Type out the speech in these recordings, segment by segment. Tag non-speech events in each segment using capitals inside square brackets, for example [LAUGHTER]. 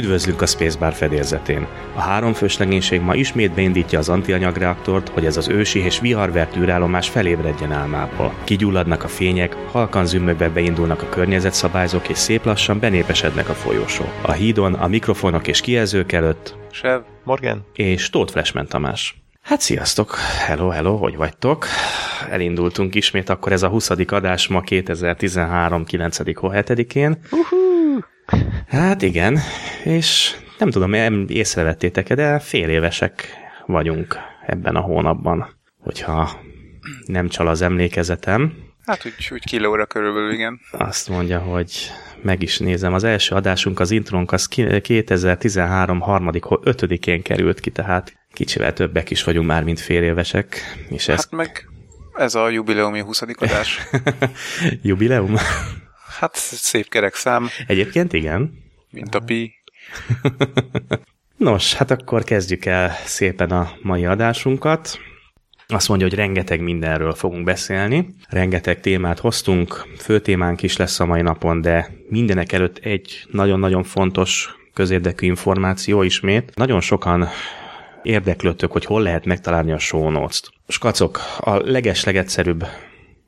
Üdvözlünk a Spacebar fedélzetén. A háromfős legénység ma ismét beindítja az antianyagreaktort, hogy ez az ősi és viharvert űrállomás felébredjen álmából. Kigyulladnak a fények, halkan zümmögve beindulnak a környezetszabályzók, és szép lassan benépesednek a folyosó. A hídon, a mikrofonok és kijelzők előtt Sev, Morgan és Tóth Flashman Tamás. Hát sziasztok! Hello, hello, hogy vagytok? Elindultunk ismét, akkor ez a 20. adás ma 2013. 9. 7-én. Uh-huh. Hát igen, és nem tudom, nem észrevettétek-e, de fél évesek vagyunk ebben a hónapban, hogyha nem csal az emlékezetem. Hát úgy, úgy kilóra körülbelül, igen. Azt mondja, hogy meg is nézem. Az első adásunk, az intrónk, az 2013. harmadik, 5-én került ki, tehát kicsivel többek is vagyunk már, mint fél évesek. És ez... Hát meg ez a jubileumi 20. adás. [LAUGHS] Jubileum? Hát szép kerek szám. Egyébként igen. Mint a pi. [LAUGHS] Nos, hát akkor kezdjük el szépen a mai adásunkat. Azt mondja, hogy rengeteg mindenről fogunk beszélni. Rengeteg témát hoztunk, fő témánk is lesz a mai napon, de mindenek előtt egy nagyon-nagyon fontos közérdekű információ ismét. Nagyon sokan érdeklődtök, hogy hol lehet megtalálni a show notes-t. Skacok, a legeslegegyszerűbb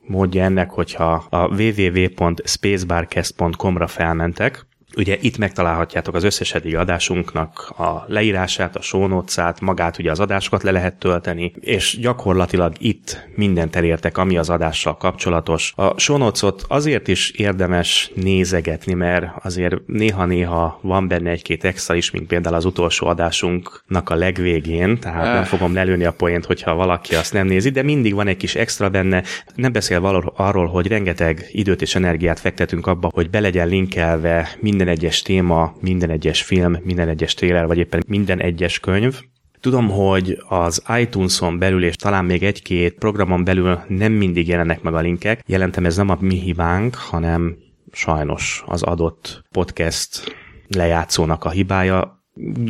módja ennek, hogyha a www.spacebarcast.com-ra felmentek, Ugye itt megtalálhatjátok az összes eddigi adásunknak a leírását, a sónócát, magát ugye az adásokat le lehet tölteni, és gyakorlatilag itt mindent elértek, ami az adással kapcsolatos. A sónócot azért is érdemes nézegetni, mert azért néha-néha van benne egy-két extra is, mint például az utolsó adásunknak a legvégén, tehát nem eh. fogom lelőni a poént, hogyha valaki azt nem nézi, de mindig van egy kis extra benne. Nem beszél arról, hogy rengeteg időt és energiát fektetünk abba, hogy be legyen linkelve minden minden egyes téma, minden egyes film, minden egyes trailer, vagy éppen minden egyes könyv. Tudom, hogy az iTunes-on belül, és talán még egy-két programon belül nem mindig jelennek meg a linkek. Jelentem, ez nem a mi hibánk, hanem sajnos az adott podcast lejátszónak a hibája.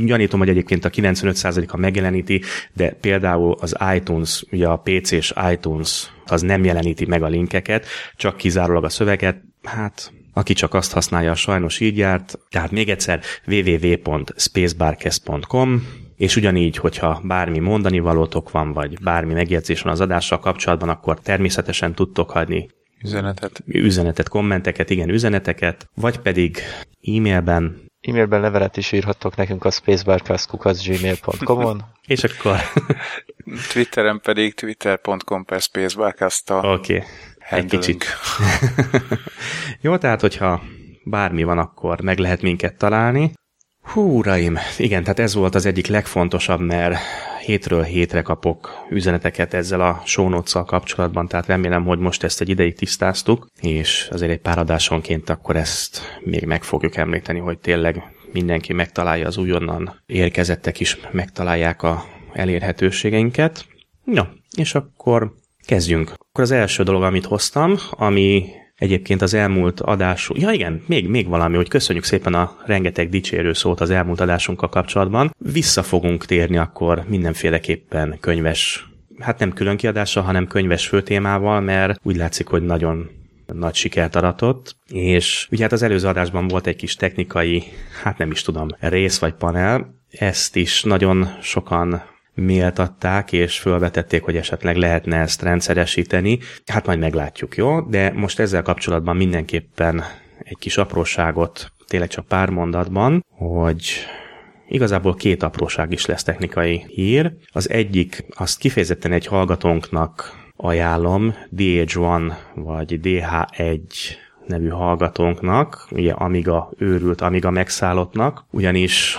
Gyanítom, hogy egyébként a 95%-a megjeleníti, de például az iTunes, ugye a PC-s iTunes az nem jeleníti meg a linkeket, csak kizárólag a szöveget. Hát aki csak azt használja, sajnos így járt. Tehát még egyszer www.spacebarcast.com és ugyanígy, hogyha bármi mondani valótok van, vagy bármi megjegyzés van az adással kapcsolatban, akkor természetesen tudtok hagyni üzenetet, üzenetet kommenteket, igen, üzeneteket, vagy pedig e-mailben E-mailben levelet is írhattok nekünk a spacebarcast.gmail.com-on. [LAUGHS] És akkor... Twitteren pedig twitter.com per spacebarcast Oké. Okay egy kicsit. [LAUGHS] Jó, tehát hogyha bármi van, akkor meg lehet minket találni. Hú, uraim, igen, tehát ez volt az egyik legfontosabb, mert hétről hétre kapok üzeneteket ezzel a show kapcsolatban, tehát remélem, hogy most ezt egy ideig tisztáztuk, és azért egy pár adásonként akkor ezt még meg fogjuk említeni, hogy tényleg mindenki megtalálja az újonnan érkezettek is megtalálják a elérhetőségeinket. Ja, és akkor Kezdjünk. Akkor az első dolog, amit hoztam, ami egyébként az elmúlt adás... Ja igen, még, még valami, hogy köszönjük szépen a rengeteg dicsérő szót az elmúlt adásunkkal kapcsolatban. Vissza fogunk térni akkor mindenféleképpen könyves, hát nem külön kiadással, hanem könyves főtémával, mert úgy látszik, hogy nagyon nagy sikert aratott, és ugye hát az előző adásban volt egy kis technikai, hát nem is tudom, rész vagy panel, ezt is nagyon sokan méltatták, és felvetették, hogy esetleg lehetne ezt rendszeresíteni. Hát majd meglátjuk, jó? De most ezzel kapcsolatban mindenképpen egy kis apróságot, tényleg csak pár mondatban, hogy Igazából két apróság is lesz technikai hír. Az egyik, azt kifejezetten egy hallgatónknak ajánlom, DH1 vagy DH1 nevű hallgatónknak, ugye Amiga őrült, Amiga megszállottnak, ugyanis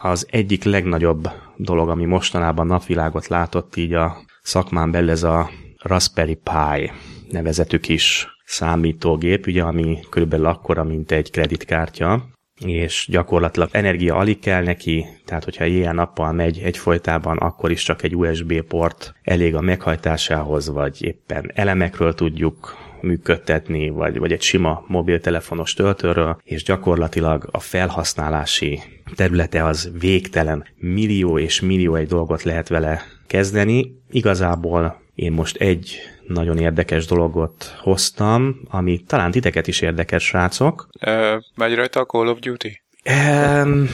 az egyik legnagyobb dolog, ami mostanában napvilágot látott így a szakmán belül, ez a Raspberry Pi nevezetű kis számítógép, ugye, ami körülbelül akkora, mint egy kreditkártya, és gyakorlatilag energia alig kell neki, tehát hogyha éjjel-nappal megy egyfolytában, akkor is csak egy USB port elég a meghajtásához, vagy éppen elemekről tudjuk működtetni, vagy, vagy egy sima mobiltelefonos töltőről, és gyakorlatilag a felhasználási területe az végtelen. Millió és millió egy dolgot lehet vele kezdeni. Igazából én most egy nagyon érdekes dologot hoztam, ami talán titeket is érdekes, srácok. Uh, megy rajta a Call of Duty? Um,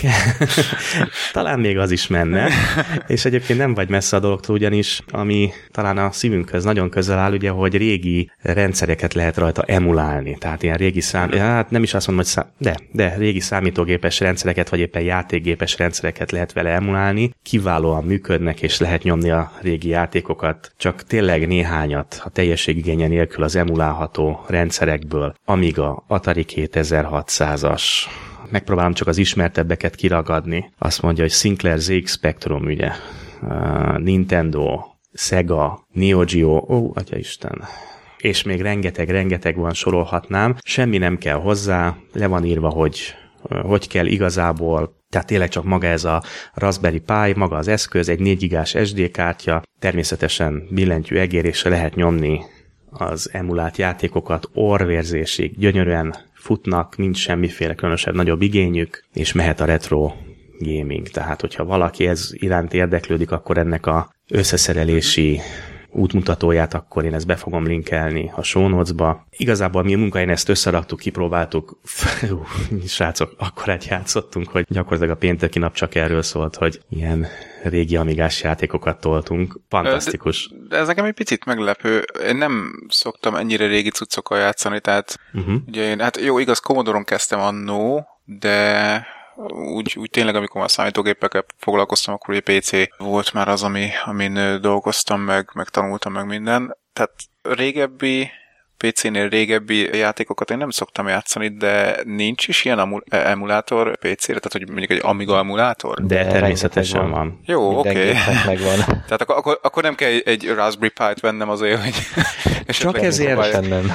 [LAUGHS] talán még az is menne, és egyébként nem vagy messze a dologtól, ugyanis ami talán a szívünkhöz nagyon közel áll, ugye, hogy régi rendszereket lehet rajta emulálni. Tehát ilyen régi szám, hát nem is azt mondom, hogy szám, de, de régi számítógépes rendszereket, vagy éppen játékgépes rendszereket lehet vele emulálni. Kiválóan működnek, és lehet nyomni a régi játékokat, csak tényleg néhányat a teljességigénye nélkül az emulálható rendszerekből. Amiga, Atari 2600-as, megpróbálom csak az ismertebbeket kiragadni. Azt mondja, hogy Sinclair ZX Spectrum, ugye, uh, Nintendo, Sega, Neo Geo, ó, Isten, és még rengeteg-rengeteg van, sorolhatnám. Semmi nem kell hozzá, le van írva, hogy hogy kell igazából, tehát tényleg csak maga ez a Raspberry Pi, maga az eszköz, egy 4 gigás SD kártya, természetesen billentyű egérésre lehet nyomni az emulált játékokat orvérzésig, gyönyörűen futnak, nincs semmiféle különösebb nagyobb igényük, és mehet a retro gaming. Tehát, hogyha valaki ez iránt érdeklődik, akkor ennek a összeszerelési útmutatóját, akkor én ezt be fogom linkelni a show notes-ba. Igazából mi a munkahelyen ezt összeraktuk, kipróbáltuk, Fú, srácok, akkor egy játszottunk, hogy gyakorlatilag a pénteki nap csak erről szólt, hogy ilyen régi amigás játékokat toltunk. Fantasztikus. De, de ez nekem egy picit meglepő. Én nem szoktam ennyire régi cuccokkal játszani, tehát uh-huh. ugye én, hát jó, igaz, Commodore-on kezdtem annó, de úgy, úgy tényleg, amikor már számítógépekkel foglalkoztam, akkor egy PC volt már az, ami, amin dolgoztam meg, meg tanultam meg minden. Tehát régebbi PC-nél régebbi játékokat én nem szoktam játszani, de nincs is ilyen emulátor PC-re, tehát hogy mondjuk egy Amiga emulátor? De természetesen van. Jó, oké. Okay. [LAUGHS] megvan. tehát akkor, akkor, akkor nem kell egy, egy Raspberry Pi-t vennem azért, hogy... Csak ezért nem.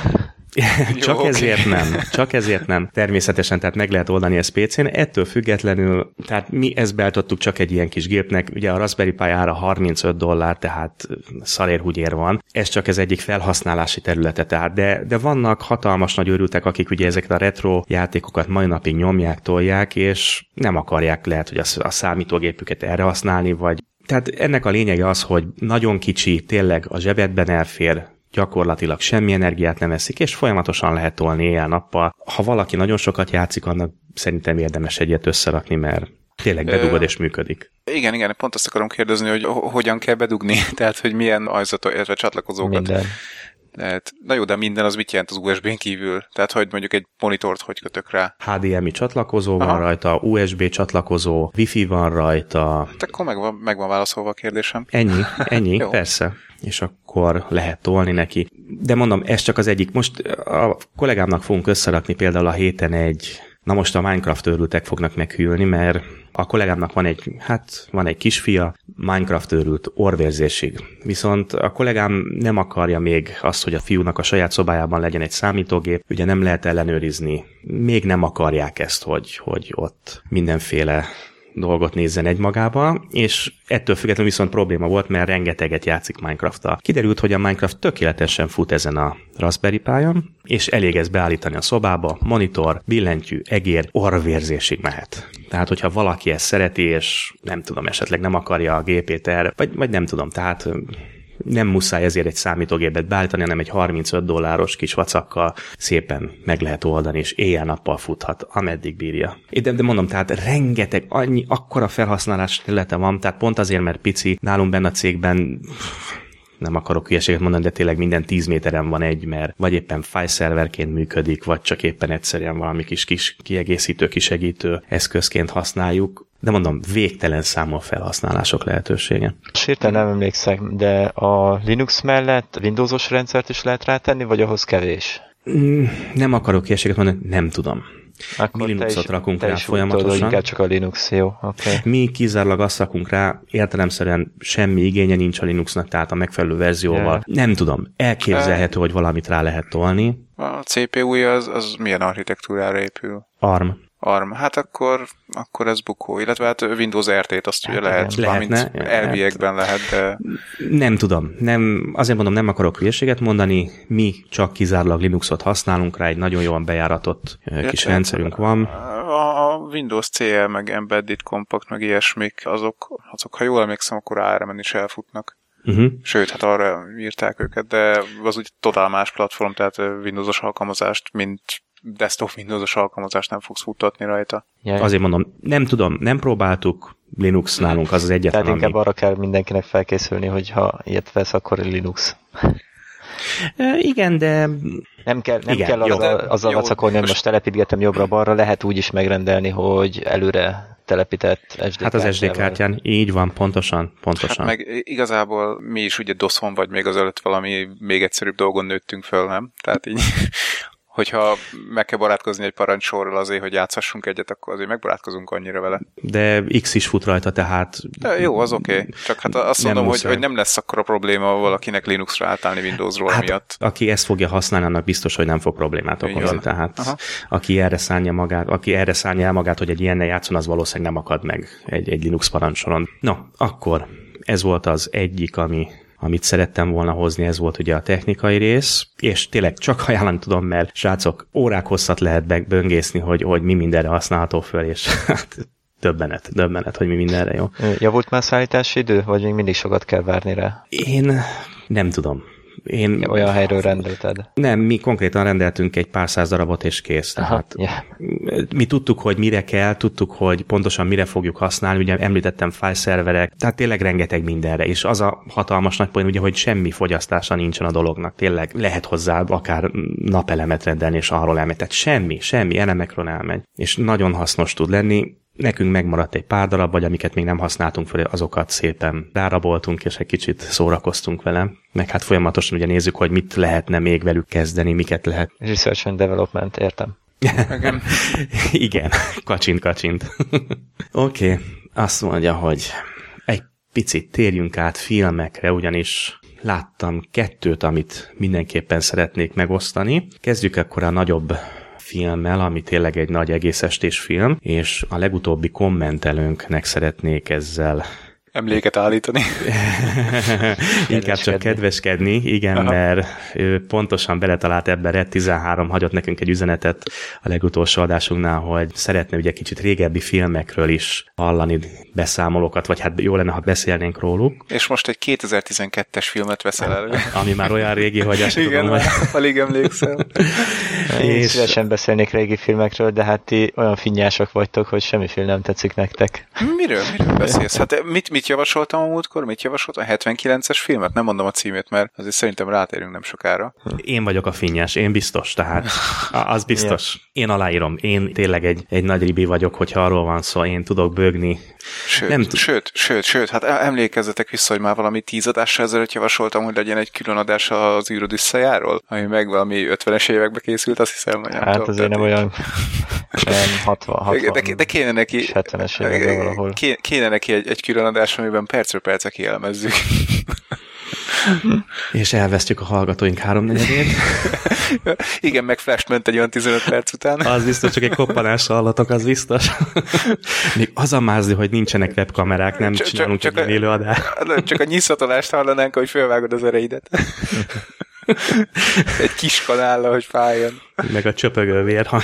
[LAUGHS] csak Jó, ezért okay. nem. Csak ezért nem. Természetesen, tehát meg lehet oldani ezt PC-n. Ettől függetlenül, tehát mi ezt beállítottuk csak egy ilyen kis gépnek. Ugye a Raspberry Pi ára 35 dollár, tehát szarérhúgyér van. Ez csak ez egyik felhasználási területe. Tehát, de, de vannak hatalmas nagy őrültek, akik ugye ezeket a retro játékokat mai napig nyomják, tolják, és nem akarják lehet, hogy a, a számítógépüket erre használni, vagy tehát ennek a lényege az, hogy nagyon kicsi, tényleg a zsebedben elfér, gyakorlatilag semmi energiát nem eszik, és folyamatosan lehet tolni éjjel-nappal. Ha valaki nagyon sokat játszik, annak szerintem érdemes egyet összerakni, mert tényleg bedugod és működik. Igen, igen, pont azt akarom kérdezni, hogy hogyan kell bedugni, [LAUGHS] tehát hogy milyen ajzatot, illetve csatlakozókat. Minden. Tehát, na jó, de minden az mit jelent az USB-n kívül? Tehát, hogy mondjuk egy monitort hogy kötök rá? HDMI csatlakozó Aha. van rajta, USB csatlakozó, Wi-Fi van rajta. Hát akkor meg van, meg van válaszolva a kérdésem. Ennyi, [LAUGHS] ennyi, persze és akkor lehet tolni neki. De mondom, ez csak az egyik. Most a kollégámnak fogunk összerakni például a héten egy, na most a Minecraft őrültek fognak meghűlni, mert a kollégámnak van egy, hát van egy kisfia, Minecraft őrült orvérzésig. Viszont a kollégám nem akarja még azt, hogy a fiúnak a saját szobájában legyen egy számítógép, ugye nem lehet ellenőrizni. Még nem akarják ezt, hogy, hogy ott mindenféle dolgot nézzen egymagába, és ettől függetlenül viszont probléma volt, mert rengeteget játszik Minecraft-tal. Kiderült, hogy a Minecraft tökéletesen fut ezen a Raspberry Pi-on, és elég ezt beállítani a szobába, monitor, billentyű, egér, orvérzésig mehet. Tehát, hogyha valaki ezt szereti, és nem tudom, esetleg nem akarja a gépét erre, vagy, vagy nem tudom, tehát nem muszáj ezért egy számítógépet beállítani, hanem egy 35 dolláros kis vacakkal szépen meg lehet oldani, és éjjel-nappal futhat, ameddig bírja. De, de mondom, tehát rengeteg, annyi, akkora felhasználás területe van, tehát pont azért, mert pici, nálunk benne a cégben nem akarok hülyeséget mondani, de tényleg minden 10 méteren van egy, mert vagy éppen file szerverként működik, vagy csak éppen egyszerűen valami kis, kis kiegészítő, kisegítő eszközként használjuk. De mondom, végtelen számol felhasználások lehetősége. Sérten nem emlékszek, de a Linux mellett Windowsos rendszert is lehet rátenni, vagy ahhoz kevés? Mm, nem akarok hülyeséget mondani, nem tudom. Akkor mi Linuxot is, rakunk rá folyamatosan. Tudod, inkább csak a Linux, jó. Okay. Mi kizárólag azt rakunk rá, értelemszerűen semmi igénye nincs a Linuxnak, tehát a megfelelő verzióval. Yeah. Nem tudom, elképzelhető, hogy valamit rá lehet tolni. A CPU-ja az, az milyen architektúrára épül? ARM. ARM. Hát akkor, akkor ez bukó, illetve hát Windows RT-t azt hát ugye lehet, lehetne, elviekben lehet, de... Nem tudom, nem, azért mondom, nem akarok hülyeséget mondani, mi csak kizárólag Linuxot használunk rá, egy nagyon jól bejáratott ja, kis rendszerünk van. A Windows CL, meg Embedded Compact, meg ilyesmik, azok, azok ha jól emlékszem, akkor ARM-en is elfutnak. Uh-huh. Sőt, hát arra írták őket, de az úgy totál más platform, tehát Windows-os alkalmazást, mint desktop Windows-os alkalmazást nem fogsz futtatni rajta. Jaj. Azért mondom, nem tudom, nem próbáltuk, Linux nálunk az az egyetlen, Tehát inkább ami... arra kell mindenkinek felkészülni, hogy ha ilyet vesz, akkor Linux. [LAUGHS] E, igen, de... Nem kell, nem igen, kell jó, azzal, azzal vacakolni, hogy most telepítgetem jobbra-balra, lehet úgy is megrendelni, hogy előre telepített SD Hát az SD kártyán, így van, pontosan, pontosan. Hát meg igazából mi is ugye DOS-on vagy még az előtt valami még egyszerűbb dolgon nőttünk föl, nem? Tehát így hogyha meg kell barátkozni egy parancsorral azért, hogy játszhassunk egyet, akkor azért megbarátkozunk annyira vele. De X is fut rajta, tehát... De jó, az oké. Okay. Csak hát azt mondom, hogy, hogy nem lesz akkor a probléma valakinek Linuxra átállni Windowsról hát, miatt. Aki ezt fogja használni, annak biztos, hogy nem fog problémát okozni. Tehát Aha. aki erre szánja magát, aki erre szánja el magát, hogy egy ilyennel játszon, az valószínűleg nem akad meg egy, egy Linux parancsoron. No, akkor ez volt az egyik, ami amit szerettem volna hozni, ez volt ugye a technikai rész, és tényleg csak ajánlani tudom, mert srácok, órák hosszat lehet böngészni, hogy, hogy mi mindenre használható föl, és hát döbbenet, döbbenet, hogy mi mindenre jó. Javult már szállítási idő, vagy még mindig sokat kell várni rá? Én nem tudom. Én, Olyan helyről rendelted? Nem, mi konkrétan rendeltünk egy pár száz darabot, és kész. Tehát yeah. Mi tudtuk, hogy mire kell, tudtuk, hogy pontosan mire fogjuk használni, ugye említettem file tehát tényleg rengeteg mindenre, és az a hatalmas nagy poén, ugye, hogy semmi fogyasztása nincsen a dolognak, tényleg lehet hozzá akár napelemet rendelni, és arról elmegy, tehát semmi, semmi elemekről elmegy, és nagyon hasznos tud lenni, Nekünk megmaradt egy pár darab, vagy amiket még nem használtunk fel, azokat szépen ráraboltunk, és egy kicsit szórakoztunk vele. Meg hát folyamatosan ugye nézzük, hogy mit lehetne még velük kezdeni, miket lehet. Research and Development, értem. Igen, [LAUGHS] Igen. kacsint, kacsint. [LAUGHS] Oké, okay. azt mondja, hogy egy picit térjünk át filmekre, ugyanis láttam kettőt, amit mindenképpen szeretnék megosztani. Kezdjük akkor a nagyobb filmmel, ami tényleg egy nagy egészestés film, és a legutóbbi kommentelőnknek szeretnék ezzel emléket állítani. [LAUGHS] Inkább csak kedveskedni, igen, Aha. mert ő pontosan beletalált ebbe, Red 13 hagyott nekünk egy üzenetet a legutolsó adásunknál, hogy szeretne ugye kicsit régebbi filmekről is hallani beszámolókat, vagy hát jó lenne, ha beszélnénk róluk. És most egy 2012-es filmet veszel elő. [LAUGHS] Ami már olyan régi, hogy azt Igen, tudom, hogy... [LAUGHS] alig emlékszem. Én és... szívesen beszélnék régi filmekről, de hát ti olyan finnyások vagytok, hogy semmi film nem tetszik nektek. Miről? Miről beszélsz? Hát mit, mit javasoltam a múltkor? Mit javasoltam? A 79-es filmet? Nem mondom a címét, mert azért szerintem rátérünk nem sokára. Én vagyok a finnyás, én biztos, tehát az biztos. [LAUGHS] Én aláírom, én tényleg egy, egy nagy ribi vagyok, hogyha arról van szó, én tudok bőgni. Sőt, nem t- sőt, sőt, sőt, hát emlékezzetek vissza, hogy már valami tíz adásra ezelőtt javasoltam, hogy legyen egy külön adás az űröd visszajáról, ami meg valami 50-es évekbe készült, azt hiszem. Hogy hát tudom, azért nem olyan [LAUGHS] nem, 60, 60 de, de, kéne neki, 70-es években valahol. Kéne neki egy, egy külön adás, amiben percről percre kielmezzük. [LAUGHS] És elvesztjük a hallgatóink háromnegyedét. [LAUGHS] Igen, meg flash ment egy olyan 15 perc után. Az biztos, csak egy koppanás hallatok, az biztos. Még az a mázli, hogy nincsenek webkamerák, nem csak, csinálunk csak, egy élő adást. [LAUGHS] Csak a nyiszatolást hallanánk, hogy fölvágod az ereidet. Egy kis kanállal, hogy fájjon. Meg a csöpögő vérhang.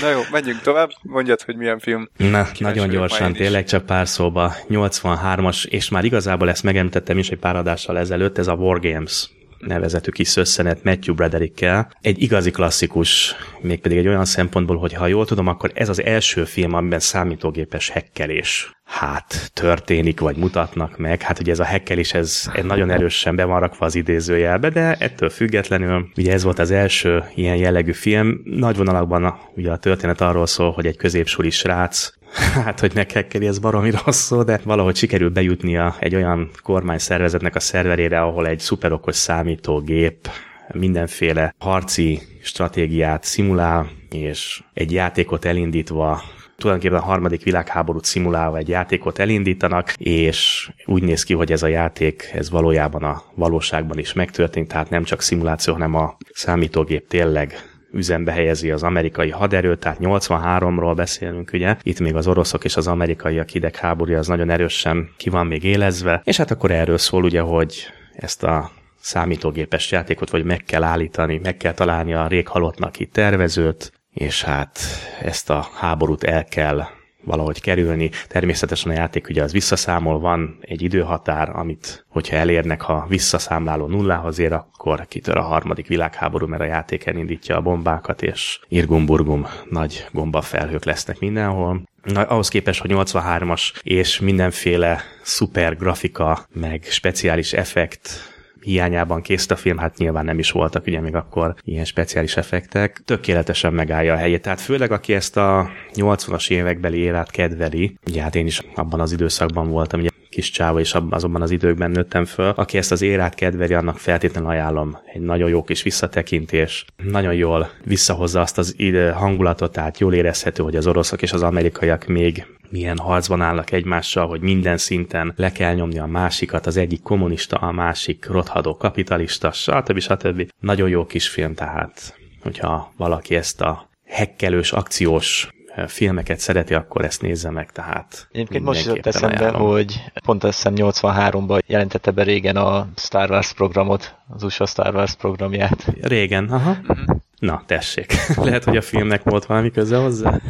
Na jó, menjünk tovább, mondjad, hogy milyen film. Na, Kíváncsi nagyon gyorsan, tényleg csak pár szóba. 83-as, és már igazából ezt megemlítettem is egy pár adással ezelőtt, ez a War Games nevezetű kis szösszenet Matthew Broderickkel. Egy igazi klasszikus, mégpedig egy olyan szempontból, hogy ha jól tudom, akkor ez az első film, amiben számítógépes hekkelés hát történik, vagy mutatnak meg. Hát ugye ez a hekkelés, ez nagyon erősen be van rakva az idézőjelbe, de ettől függetlenül, ugye ez volt az első ilyen jellegű film. Nagy vonalakban ugye a történet arról szól, hogy egy középsúli srác [LAUGHS] hát, hogy meghekkeli, ez baromi rossz szó, de valahogy sikerül bejutnia egy olyan kormányszervezetnek a szerverére, ahol egy szuperokos számítógép mindenféle harci stratégiát szimulál, és egy játékot elindítva tulajdonképpen a harmadik világháborút szimulálva egy játékot elindítanak, és úgy néz ki, hogy ez a játék, ez valójában a valóságban is megtörtént, tehát nem csak szimuláció, hanem a számítógép tényleg üzembe helyezi az amerikai haderőt, tehát 83-ról beszélünk, ugye. Itt még az oroszok és az amerikaiak hidegháborúja az nagyon erősen ki van még élezve, és hát akkor erről szól ugye, hogy ezt a számítógépes játékot vagy meg kell állítani, meg kell találni a rég halottnak itt tervezőt, és hát ezt a háborút el kell valahogy kerülni. Természetesen a játék ugye az visszaszámol, van egy időhatár, amit hogyha elérnek, ha visszaszámláló nullához ér, akkor kitör a harmadik világháború, mert a játék elindítja a bombákat, és irgumburgum nagy gombafelhők lesznek mindenhol. Na, ahhoz képest, hogy 83-as és mindenféle szuper grafika, meg speciális effekt hiányában kész a film, hát nyilván nem is voltak ugye még akkor ilyen speciális effektek, tökéletesen megállja a helyét. Tehát főleg aki ezt a 80-as évekbeli élet kedveli, ugye hát én is abban az időszakban voltam, ugye kis csáva, és azonban az időkben nőttem föl. Aki ezt az érát kedveli, annak feltétlenül ajánlom. Egy nagyon jó kis visszatekintés. Nagyon jól visszahozza azt az ide hangulatot, tehát jól érezhető, hogy az oroszok és az amerikaiak még milyen harcban állnak egymással, hogy minden szinten le kell nyomni a másikat, az egyik kommunista, a másik rothadó kapitalista, stb. stb. Nagyon jó kis film tehát, hogyha valaki ezt a hekkelős, akciós filmeket szereti, akkor ezt nézze meg, tehát Egyébként most jutott eszembe, ajánlom. hogy pont azt hiszem 83-ban jelentette be régen a Star Wars programot, az USA Star Wars programját. Régen, aha. Mhm. Na, tessék. [LAUGHS] Lehet, hogy a filmnek volt valami köze hozzá?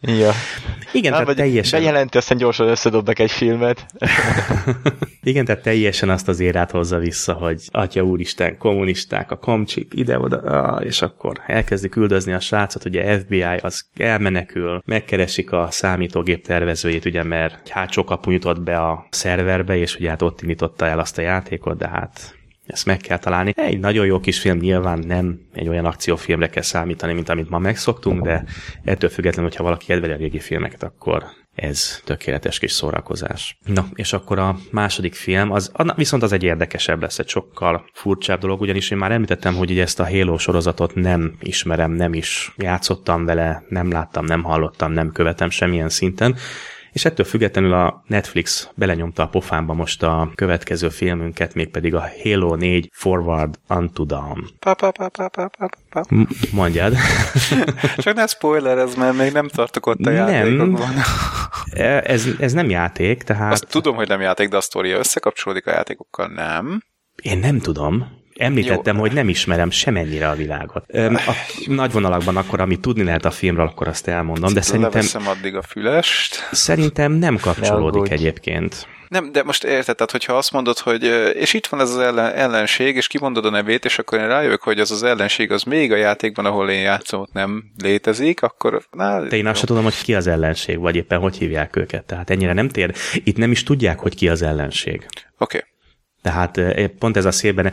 ja. Igen, Nem, tehát teljesen... Bejelenti, aztán gyorsan összedobnak egy filmet. [LAUGHS] Igen, tehát teljesen azt az érát hozza vissza, hogy atya úristen, kommunisták, a komcsik ide-oda, és akkor elkezdi küldözni a srácot, ugye FBI az elmenekül, megkeresik a számítógép tervezőjét, ugye, mert egy hátsó kapu nyitott be a szerverbe, és ugye hát ott indította el azt a játékot, de hát ezt meg kell találni. Egy nagyon jó kis film, nyilván nem egy olyan akciófilmre kell számítani, mint amit ma megszoktunk, de ettől függetlenül, hogyha valaki kedveli a régi filmeket, akkor ez tökéletes kis szórakozás. Na, és akkor a második film, az, viszont az egy érdekesebb lesz, egy sokkal furcsább dolog, ugyanis én már említettem, hogy így ezt a Halo sorozatot nem ismerem, nem is játszottam vele, nem láttam, nem hallottam, nem követem semmilyen szinten, és ettől függetlenül a Netflix belenyomta a pofámba most a következő filmünket, mégpedig a Halo 4 Forward Unto Dawn. Pa, pa, pa, pa, pa, pa, pa. Mondjad. [LAUGHS] Csak ne spoiler ez, mert még nem tartok ott a játékokban. Nem. Ez, ez nem játék, tehát... Azt tudom, hogy nem játék, de a sztoria összekapcsolódik a játékokkal, nem? Én nem tudom. Említettem, Jó. hogy nem ismerem semennyire a világot. A nagy vonalakban akkor, amit tudni lehet a filmről, akkor azt elmondom, de szerintem... addig a fülest. Szerintem nem kapcsolódik egyébként. Nem, de most érted, tehát hogyha azt mondod, hogy és itt van ez az ellen, ellenség, és kimondod a nevét, és akkor én rájövök, hogy az az ellenség az még a játékban, ahol én játszom, ott nem létezik, akkor... Na, de én azt sem tudom, hogy ki az ellenség, vagy éppen hogy hívják őket. Tehát ennyire nem tér. Itt nem is tudják, hogy ki az ellenség. Oké. Okay. Tehát pont ez a szélben,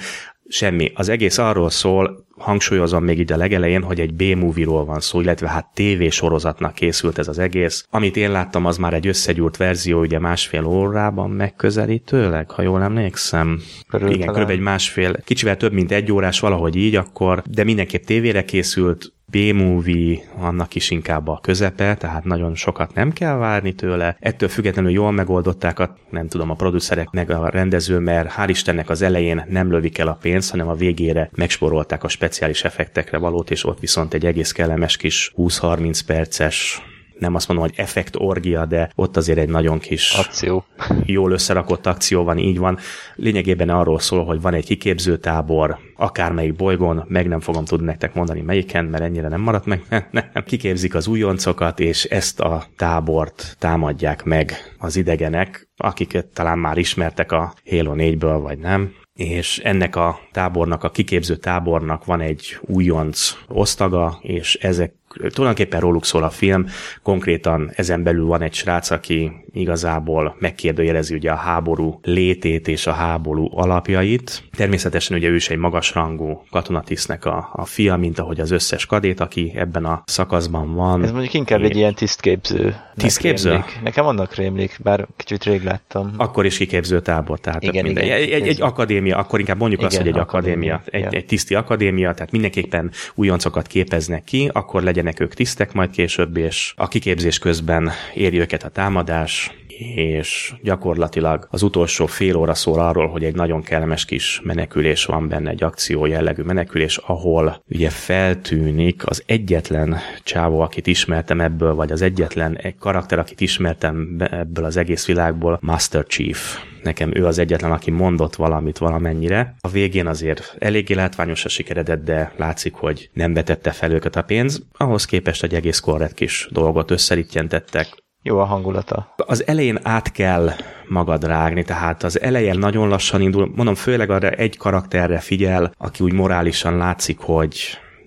semmi. Az egész arról szól, hangsúlyozom még így a legelején, hogy egy B-movie-ról van szó, illetve hát TV sorozatnak készült ez az egész. Amit én láttam, az már egy összegyúrt verzió, ugye másfél órában megközelítőleg, ha jól emlékszem. Körül Igen, kb. egy másfél, kicsivel több, mint egy órás, valahogy így akkor, de mindenképp tévére készült, B-movie, annak is inkább a közepe, tehát nagyon sokat nem kell várni tőle. Ettől függetlenül jól megoldották a, nem tudom, a producerek meg a rendező, mert hál' Istennek az elején nem lövik el a pénzt, hanem a végére megsporolták a speciális effektekre valót, és ott viszont egy egész kellemes kis 20-30 perces nem azt mondom, hogy effekt orgia, de ott azért egy nagyon kis akció. jól összerakott akció van, így van. Lényegében arról szól, hogy van egy kiképző tábor, akármelyik bolygón, meg nem fogom tudni nektek mondani melyiken, mert ennyire nem maradt meg, nem, kiképzik az újoncokat, és ezt a tábort támadják meg az idegenek, akiket talán már ismertek a Halo 4-ből, vagy nem, és ennek a tábornak, a kiképző tábornak van egy újonc osztaga, és ezek tulajdonképpen róluk szól a film, konkrétan ezen belül van egy srác, aki igazából megkérdőjelezi ugye a háború létét és a háború alapjait. Természetesen ugye ő is egy magasrangú katonatisztnek a, a fia, mint ahogy az összes kadét, aki ebben a szakaszban van. Ez mondjuk inkább egy ilyen tisztképző. Tisztképző? Rémlik. Nekem annak rémlik, bár kicsit rég láttam. Akkor is kiképző tábor, tehát igen, igen, egy, egy, egy akadémia, akkor inkább mondjuk igen, azt, hogy egy akadémia, akadémia. Egy, egy tiszti akadémia, tehát mindenképpen újoncokat képeznek ki, akkor legyen legyenek ők tisztek majd később, és a kiképzés közben éri őket a támadás, és gyakorlatilag az utolsó fél óra szól arról, hogy egy nagyon kellemes kis menekülés van benne, egy akció jellegű menekülés, ahol ugye feltűnik az egyetlen csávó, akit ismertem ebből, vagy az egyetlen egy karakter, akit ismertem ebből az egész világból, Master Chief nekem ő az egyetlen, aki mondott valamit valamennyire. A végén azért eléggé látványos a sikeredett, de látszik, hogy nem vetette fel őket a pénz. Ahhoz képest egy egész korrekt kis dolgot összerítjentettek, Jó a hangulata. Az elején át kell magad rágni, tehát az elején nagyon lassan indul, mondom, főleg arra egy karakterre figyel, aki úgy morálisan látszik, hogy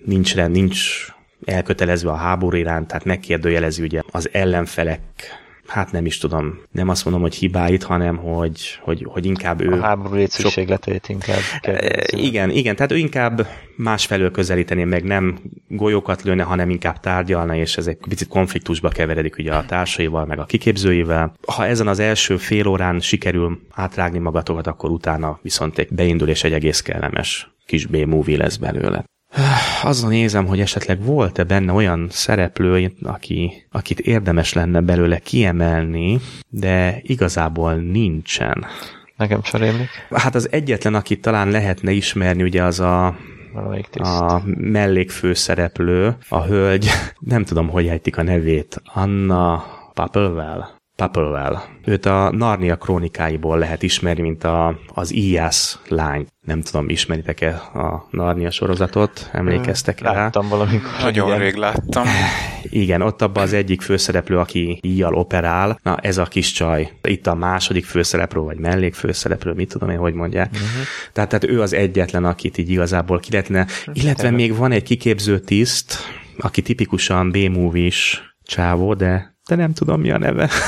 nincs, nincs elkötelezve a háború iránt, tehát megkérdőjelezi ugye az ellenfelek hát nem is tudom, nem azt mondom, hogy hibáit, hanem hogy, hogy, hogy inkább ő... A háború létszükségletét inkább. E, igen, igen, tehát ő inkább másfelől közelíteni, meg nem golyókat lőne, hanem inkább tárgyalna, és ez egy picit konfliktusba keveredik ugye a társaival, meg a kiképzőivel. Ha ezen az első fél órán sikerül átrágni magatokat, akkor utána viszont egy beindul és egy egész kellemes kis B-movie lesz belőle. [SIGHS] Azon nézem, hogy esetleg volt-e benne olyan szereplő, aki, akit érdemes lenne belőle kiemelni, de igazából nincsen. Nekem sem rémlik. Hát az egyetlen, akit talán lehetne ismerni, ugye az a a mellékfőszereplő, a hölgy, [LAUGHS] nem tudom, hogy ejtik a nevét, Anna Papelwell. Papelwell. Őt a Narnia krónikáiból lehet ismerni, mint a, az Ias lány. Nem tudom, ismeritek-e a Narnia sorozatot? Emlékeztek rá? Láttam valamikor. Nagyon igen. rég láttam. [LAUGHS] Igen, ott abban az egyik főszereplő, aki íjjal operál, na ez a kis csaj. Itt a második főszereplő, vagy mellékfőszereplő, mit tudom én, hogy mondják. Uh-huh. Tehát, tehát ő az egyetlen, akit így igazából ki lehetne. Illetve még van egy kiképző tiszt, aki tipikusan B-movie-s csávó, de de nem tudom mi a neve. [LAUGHS]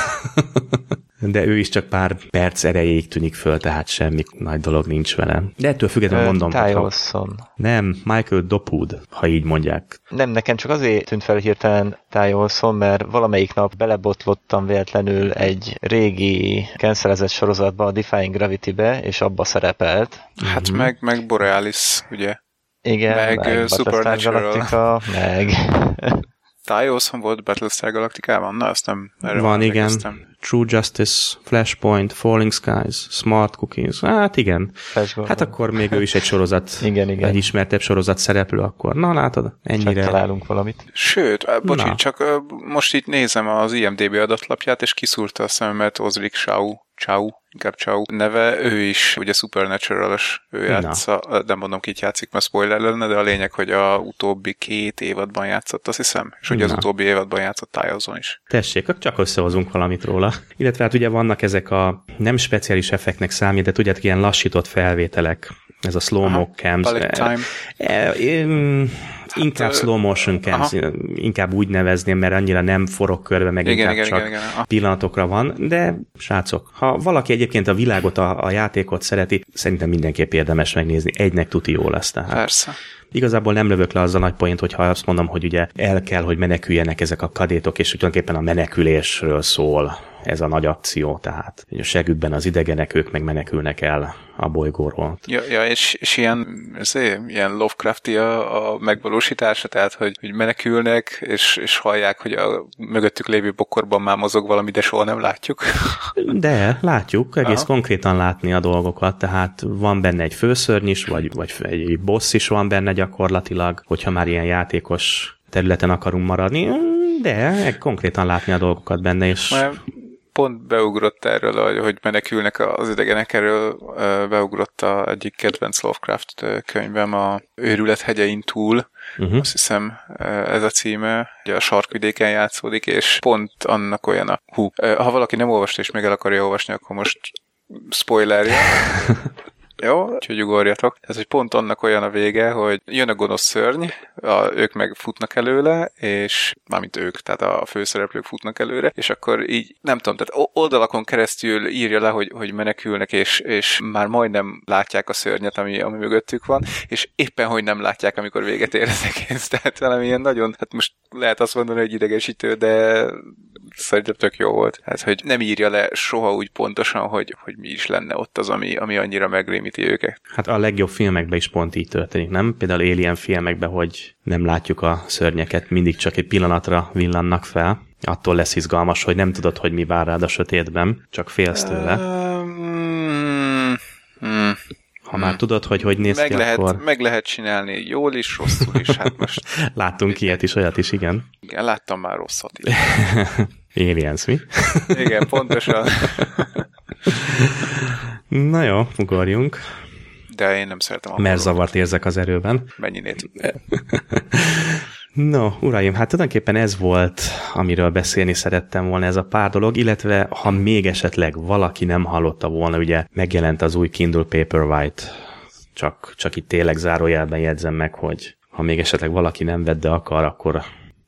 de ő is csak pár perc erejéig tűnik föl, tehát semmi nagy dolog nincs vele. De ettől függetlenül mondom. Ty Olson. Nem, Michael Dopud, ha így mondják. Nem, nekem csak azért tűnt fel hirtelen Ty Olson, mert valamelyik nap belebotlottam véletlenül egy régi cancelezett sorozatba, a Defying Gravity-be, és abba szerepelt. Hát mm-hmm. meg, meg Borealis, ugye? Igen, meg, meg Supernatural. Galactica, meg... [LAUGHS] Ty Olson volt Battlestar Galacticában? Na, azt nem erre Van, igen. True Justice, Flashpoint, Falling Skies, Smart Cookies. Hát igen. Hát akkor még ő is egy sorozat, [LAUGHS] igen, igen. egy ismertebb sorozat szereplő akkor. Na látod, ennyire. Csak találunk valamit. Sőt, bocsánat, csak most itt nézem az IMDB adatlapját, és kiszúrta a szememet Ozrik Shaw, Chow, inkább Chow neve, ő is ugye Supernatural-os, ő játsza, Na. nem mondom ki játszik, mert spoiler lenne, de a lényeg, hogy a utóbbi két évadban játszott, azt hiszem, és ugye Na. az utóbbi évadban játszott Tyozon is. Tessék, csak összehozunk valamit róla. Illetve hát ugye vannak ezek a nem speciális effektnek számít, de tudjátok, ilyen lassított felvételek, ez a slow-mo cams. time. E, e, inkább slow motion Aha. inkább úgy nevezném, mert annyira nem forog körbe, meg igen, inkább igen, csak igen, igen. pillanatokra van, de srácok, ha valaki egyébként a világot, a, a játékot szereti, szerintem mindenképp érdemes megnézni, egynek tuti jó lesz. Tehát. Persze. Igazából nem lövök le az a nagy point, hogyha azt mondom, hogy ugye el kell, hogy meneküljenek ezek a kadétok, és tulajdonképpen a menekülésről szól ez a nagy akció, tehát a segükben az idegenek, ők meg menekülnek el a bolygóról. Ja, ja és, és ilyen, ez ilyen Lovecrafti a, a megvalósítása, tehát hogy, hogy menekülnek, és, és hallják, hogy a mögöttük lévő bokorban már mozog valami, de soha nem látjuk. [LAUGHS] De, látjuk, egész Aha. konkrétan látni a dolgokat, tehát van benne egy főszörny is, vagy, vagy egy boss is van benne gyakorlatilag, hogyha már ilyen játékos területen akarunk maradni, de konkrétan látni a dolgokat benne, és pont beugrott erről, hogy menekülnek az idegenek, erről beugrott a egyik kedvenc Lovecraft könyvem, a Őrület hegyein túl, uh-huh. azt hiszem ez a címe, ugye a sarkvidéken játszódik, és pont annak olyan a... Hú, ha valaki nem olvasta és még el akarja olvasni, akkor most spoilerje. [LAUGHS] Jó, úgyhogy ugorjatok. Ez hogy pont annak olyan a vége, hogy jön a gonosz szörny, a, ők meg futnak előle, és mármint ők, tehát a főszereplők futnak előre, és akkor így, nem tudom, tehát oldalakon keresztül írja le, hogy, hogy menekülnek, és, és már majdnem látják a szörnyet, ami, ami mögöttük van, és éppen, hogy nem látják, amikor véget ér az egész. [LAUGHS] Tehát valami ilyen nagyon, hát most lehet azt mondani, hogy idegesítő, de szerintem tök jó volt. Hát, hogy nem írja le soha úgy pontosan, hogy, hogy mi is lenne ott az, ami, ami annyira megrémíti őket. Hát a legjobb filmekben is pont így történik, nem? Például Alien filmekben, hogy nem látjuk a szörnyeket, mindig csak egy pillanatra villannak fel. Attól lesz izgalmas, hogy nem tudod, hogy mi vár rád a sötétben, csak félsz tőle. Um, hmm. Ha már tudod, hogy hogy néz meg ki, lehet, akkor... Meg lehet csinálni jól is, rosszul is. Hát most... [LAUGHS] Láttunk ilyet is, olyat is, igen. Igen, láttam már rosszat is. [LAUGHS] Aliens, mi? Igen, pontosan. [LAUGHS] Na jó, ugorjunk. De én nem szeretem a Mert zavart érzek az erőben. Mennyinét. [LAUGHS] No, uraim, hát tulajdonképpen ez volt, amiről beszélni szerettem volna ez a pár dolog, illetve ha még esetleg valaki nem hallotta volna, ugye megjelent az új Kindle Paperwhite, csak, csak itt tényleg zárójelben jegyzem meg, hogy ha még esetleg valaki nem vett, de akar, akkor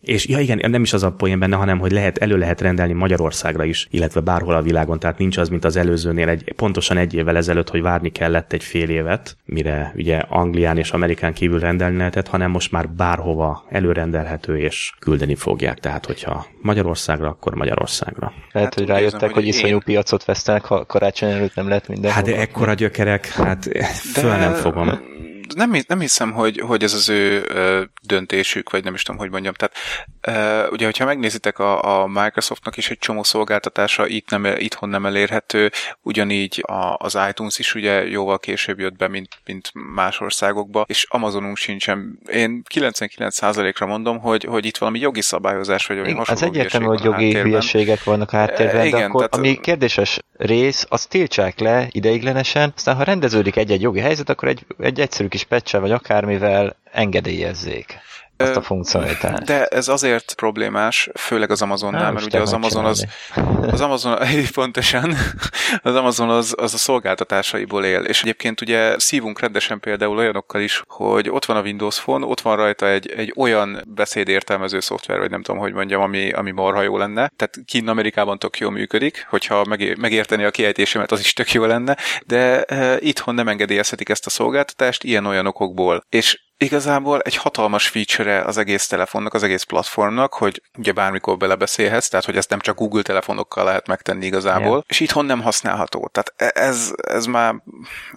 és ja igen, nem is az a poén benne, hanem hogy lehet, elő lehet rendelni Magyarországra is, illetve bárhol a világon, tehát nincs az, mint az előzőnél egy, pontosan egy évvel ezelőtt, hogy várni kellett egy fél évet, mire ugye Anglián és Amerikán kívül rendelni lehetett, hanem most már bárhova előrendelhető és küldeni fogják. Tehát, hogyha Magyarországra, akkor Magyarországra. Lehet, hát, hogy rájöttek, hogy, hogy iszonyú én... piacot vesztenek, ha karácsony előtt nem lehet minden. Hát de ekkora gyökerek, hát föl nem fogom nem, nem hiszem, hogy, hogy ez az ő döntésük, vagy nem is tudom, hogy mondjam. Tehát ugye, hogyha megnézitek a, a Microsoftnak is egy csomó szolgáltatása itt nem, itthon nem elérhető, ugyanígy a, az iTunes is ugye jóval később jött be, mint, mint más országokba, és Amazonunk sincsen. Én 99%-ra mondom, hogy, hogy itt valami jogi szabályozás, vagy valami hasonló Az egyértelmű, hogy jogi hülyeségek vannak a háttérben, Igen, de akkor tehát, ami kérdéses rész, azt tiltsák le ideiglenesen, aztán ha rendeződik egy-egy jogi helyzet, akkor egy, egy egyszerű kis patch vagy akármivel engedélyezzék azt a funkcionalitást. De ez azért problémás, főleg az Amazonnál, mert ugye az Amazon az, az Amazon, pontosan, az Amazon az, az a szolgáltatásaiból él, és egyébként ugye szívunk rendesen például olyanokkal is, hogy ott van a Windows Phone, ott van rajta egy, egy olyan beszédértelmező szoftver, vagy nem tudom, hogy mondjam, ami, ami marha jó lenne. Tehát Kín Amerikában tök jól működik, hogyha megérteni a kiejtésemet, az is tök jó lenne, de e, itthon nem engedélyezhetik ezt a szolgáltatást ilyen-olyan okokból. És igazából egy hatalmas feature az egész telefonnak, az egész platformnak, hogy ugye bármikor belebeszélhetsz, tehát hogy ezt nem csak Google telefonokkal lehet megtenni igazából, yeah. és itthon nem használható. Tehát e- ez, ez, már,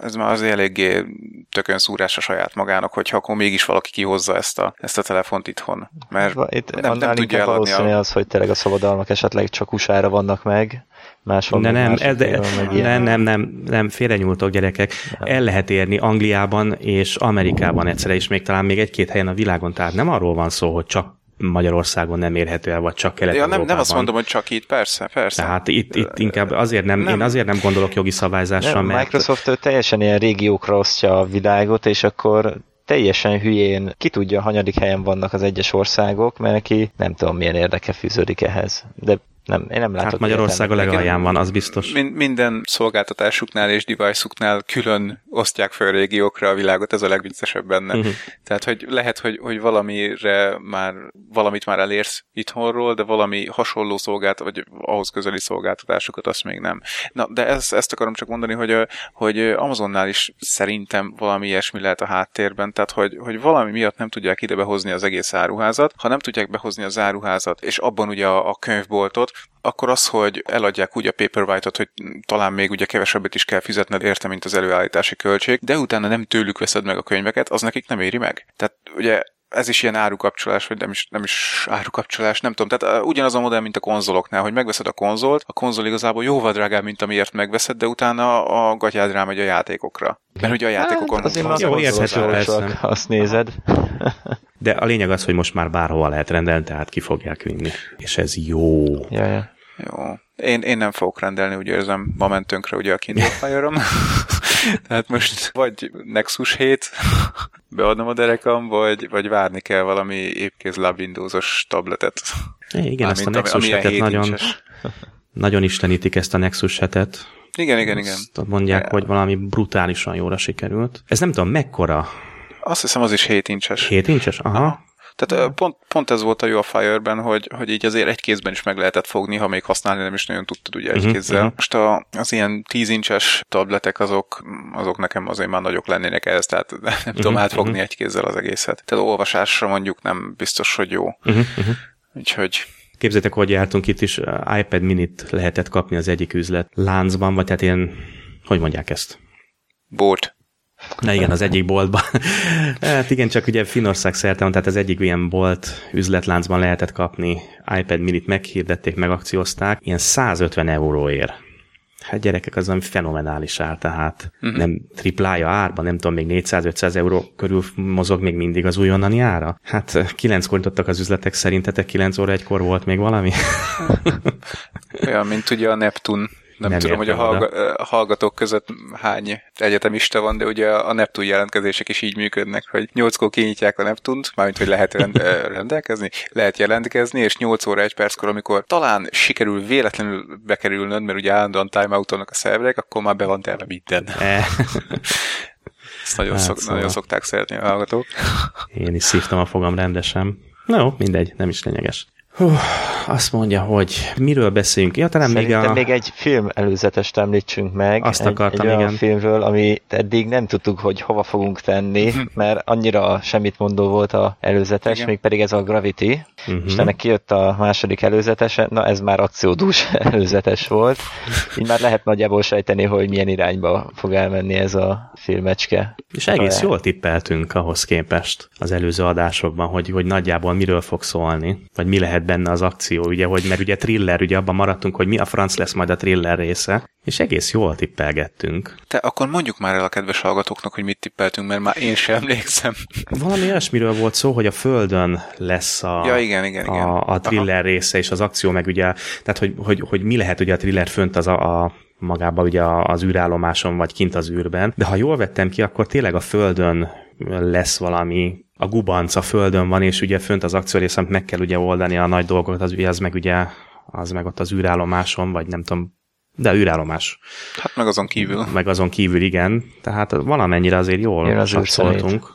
ez már az eléggé tökön szúrás a saját magának, hogyha akkor mégis valaki kihozza ezt a, ezt a telefont itthon. Mert Itt nem, nem tudja eladni. A... az, hogy tényleg a szabadalmak esetleg csak usa vannak meg, máshol. De nem, ez, de, nem, nem, nem, nem, félrenyúltok gyerekek. Nem. El lehet érni Angliában és Amerikában egyszerre, és még talán még egy-két helyen a világon. Tehát nem arról van szó, hogy csak Magyarországon nem érhető el, vagy csak kelet ja, nem, nem azt mondom, hogy csak itt, persze, persze. Tehát itt, itt inkább azért nem, nem, én azért nem gondolok jogi szabályzásra, nem, mert... Microsoft teljesen ilyen régiókra osztja a világot, és akkor teljesen hülyén ki tudja, hanyadik helyen vannak az egyes országok, mert neki nem tudom milyen érdeke fűződik ehhez. De nem, én nem látok. Hát Magyarország a legalján van, az biztos. Min- minden szolgáltatásuknál és device-uknál külön osztják fel régiókra a világot, ez a legviccesebb benne. Uh-huh. Tehát, hogy lehet, hogy, hogy valamire már, valamit már elérsz itthonról, de valami hasonló szolgált, vagy ahhoz közeli szolgáltatásokat azt még nem. Na, de ezt, ezt akarom csak mondani, hogy, hogy Amazonnál is szerintem valami ilyesmi lehet a háttérben, tehát, hogy, hogy valami miatt nem tudják ide behozni az egész áruházat, ha nem tudják behozni az áruházat, és abban ugye a, a könyvboltot, akkor az, hogy eladják úgy a Paperwhite-ot, hogy talán még ugye kevesebbet is kell fizetned érte, mint az előállítási költség, de utána nem tőlük veszed meg a könyveket, az nekik nem éri meg. Tehát ugye ez is ilyen árukapcsolás, vagy nem is, nem is árukapcsolás, nem tudom. Tehát uh, ugyanaz a modell, mint a konzoloknál, hogy megveszed a konzolt, a konzol igazából jóval drágább, mint amiért megveszed, de utána a gatyád rámegy a játékokra. Mert ugye a játékokon... Hát, azért jó, érthető, azt nézed. De a lényeg az, hogy most már bárhova lehet rendelni, tehát ki fogják vinni. És ez jó. Ja, ja. Jó. Én, én nem fogok rendelni, úgy érzem, ma mentünkre ugye a Kindle [LAUGHS] fire [LAUGHS] Tehát most vagy Nexus 7, [LAUGHS] beadom a derekam, vagy, vagy várni kell valami épkéz lab Windowsos tabletet. É, igen, ezt a Nexus 7 nagyon, nagyon istenítik ezt a Nexus 7-et. Igen, igen, igen. Azt mondják, hogy valami brutálisan jóra sikerült. Ez nem tudom, mekkora? Azt hiszem, az is 7 incses. 7 incses? Aha. Tehát pont, pont ez volt a jó a Fire-ben, hogy, hogy így azért egy kézben is meg lehetett fogni, ha még használni nem is nagyon tudtad ugye egy uh-huh, kézzel. Uh-huh. Most a, az ilyen 10 incses tabletek azok, azok nekem azért már nagyok lennének ehhez, tehát [LAUGHS] nem uh-huh, tudom átfogni uh-huh. egy kézzel az egészet. Tehát olvasásra mondjuk nem biztos, hogy jó. Uh-huh. Úgyhogy Képzeljétek, hogy jártunk itt is, iPad minit lehetett kapni az egyik üzlet láncban, vagy tehát ilyen, hogy mondják ezt? Bort. Na igen, az egyik boltban. [LAUGHS] hát igen, csak ugye Finország szerte van, tehát az egyik ilyen bolt üzletláncban lehetett kapni iPad minit, meghirdették, megakciózták, ilyen 150 euróért. Hát gyerekek, az ami fenomenális ár, tehát uh-huh. nem triplája árban, nem tudom, még 400-500 euró körül mozog még mindig az újonnani ára. Hát kilenckor nyitottak az üzletek, szerintetek 9 óra egykor volt még valami? Olyan, mint ugye a Neptun nem, nem tudom, hogy a hallga- hallgatók között hány egyetemista van, de ugye a Neptun jelentkezések is így működnek, hogy 8-kor kinyitják a Neptunt, mármint, hogy lehet rend- [LAUGHS] rendelkezni, lehet jelentkezni, és 8 óra 1 perckor, amikor talán sikerül véletlenül bekerülnöd, mert ugye állandóan timeoutolnak a szerverek, akkor már be van telve minden. E. [LAUGHS] Ezt nagyon, hát szok, szóval. nagyon szokták szeretni a hallgatók. Én is szívtam a fogam rendesen. No, mindegy, nem is lényeges. Hú, azt mondja, hogy miről beszélünk. Ja, talán még, a... még egy film előzetest említsünk meg. Azt egy, akartam, egy igen. filmről, ami eddig nem tudtuk, hogy hova fogunk tenni, uh-huh. mert annyira semmit mondó volt a előzetes, igen. még pedig ez a Gravity. Uh-huh. És ennek kijött a második előzetese, na ez már akciódús [LAUGHS] előzetes volt. Így már lehet nagyjából sejteni, hogy milyen irányba fog elmenni ez a filmecske. És egész jól tippeltünk ahhoz képest az előző adásokban, hogy, hogy nagyjából miről fog szólni, vagy mi lehet benne az akció, ugye, hogy mert ugye thriller, ugye abban maradtunk, hogy mi a franc lesz majd a thriller része, és egész jól tippelgettünk. Te akkor mondjuk már el a kedves hallgatóknak, hogy mit tippeltünk, mert már én sem emlékszem. Valami olyasmiről volt szó, hogy a Földön lesz a, ja, igen, igen, igen. a, a thriller Aha. része, és az akció meg ugye, tehát hogy, hogy, hogy mi lehet ugye a thriller fönt az a, a magában ugye az űrállomáson, vagy kint az űrben. De ha jól vettem ki, akkor tényleg a Földön lesz valami, a gubanc a Földön van, és ugye fönt az akciórész, amit meg kell ugye oldani a nagy dolgokat, az, az meg ugye az meg ott az űrállomáson, vagy nem tudom, de űrállomás. Hát meg azon kívül. Meg azon kívül, igen. Tehát valamennyire azért jól szóltunk.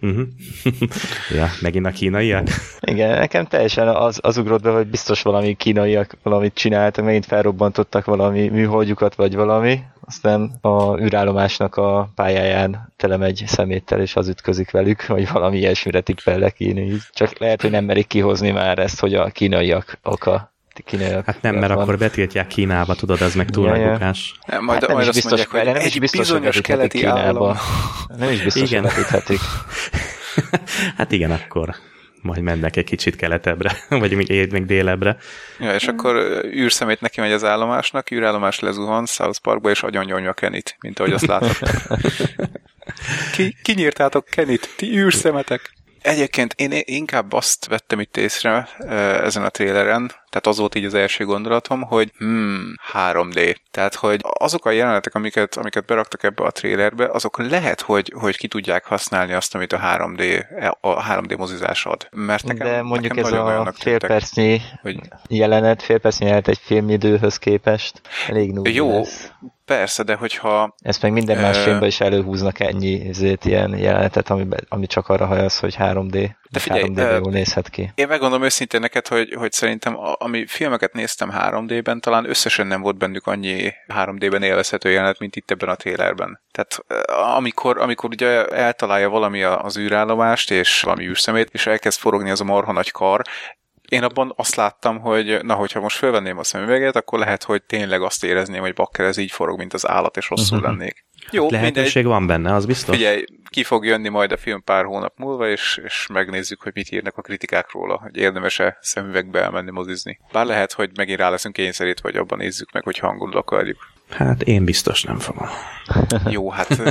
uh-huh. [LAUGHS] ja, megint a kínaiak? Igen, nekem teljesen az, az ugrott be, hogy biztos valami kínaiak valamit csináltak, megint felrobbantottak valami műholdjukat, vagy valami, aztán a űrállomásnak a pályáján telemegy szeméttel, és az ütközik velük, vagy valami ilyesmire tippellek én. Csak lehet, hogy nem merik kihozni már ezt, hogy a kínaiak oka kínaiak. Hát nem, mert van. akkor betiltják Kínába, tudod, ez meg túl ja, megbukás. Ja. majd, hát majd azt biztos, mondják, hogy nem egy biztos, bizonyos keleti Kínába. Állam. Nem is biztos, igen. hogy [LAUGHS] hát igen, akkor majd mennek egy kicsit keletebbre, [LAUGHS] vagy még, még délebre. Ja, és akkor űrszemét neki megy az állomásnak, űrállomás lezuhan South Parkba, és agyonnyomja Kenit, mint ahogy azt láthatod. [LAUGHS] Ki, kinyírtátok Kenit, ti űrszemetek! Egyébként én inkább azt vettem itt észre ezen a tréleren, tehát az volt így az első gondolatom, hogy hmm, 3D. Tehát, hogy azok a jelenetek, amiket, amiket beraktak ebbe a trélerbe, azok lehet, hogy, hogy ki tudják használni azt, amit a 3D, a 3D mozizás ad. Mert nekem, De mondjuk nekem ez a félpercnyi hogy... jelenet, félpercnyi jelenet egy filmidőhöz képest elég Jó, lesz. Persze, de hogyha... Ezt meg minden más filmben is előhúznak ennyi ezért ilyen jelenetet, ami, ami csak arra hajasz, hogy 3D. De figyelj, 3 d jól nézhet ki. Én megmondom őszintén neked, hogy, hogy szerintem a, ami filmeket néztem 3D-ben, talán összesen nem volt bennük annyi 3D-ben élvezhető jelenet, mint itt ebben a trailerben. Tehát amikor, amikor ugye eltalálja valami az űrállomást, és valami űrszemét, és elkezd forogni az a marha nagy kar, én abban azt láttam, hogy na, hogyha most fölvenném a szemüveget, akkor lehet, hogy tényleg azt érezném, hogy bakker ez így forog, mint az állat, és rosszul uh-huh. lennék. Jó, Lehetőség mindegy. van benne, az biztos. Figyelj, ki fog jönni majd a film pár hónap múlva, és, és megnézzük, hogy mit írnak a kritikák róla, hogy érdemes-e szemüvegbe elmenni mozizni. Bár lehet, hogy megint rá leszünk kényszerít, vagy abban nézzük meg, hogy hangul akarjuk. Hát én biztos nem fogom. [LAUGHS] Jó, hát...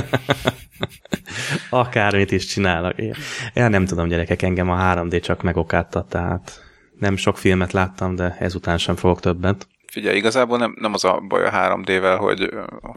Akármit is csinálok. Én, nem tudom, gyerekek, engem a 3D csak megokáttat, tehát nem sok filmet láttam, de ezután sem fogok többet. Figyelj, igazából nem, nem az a baj a 3D-vel, hogy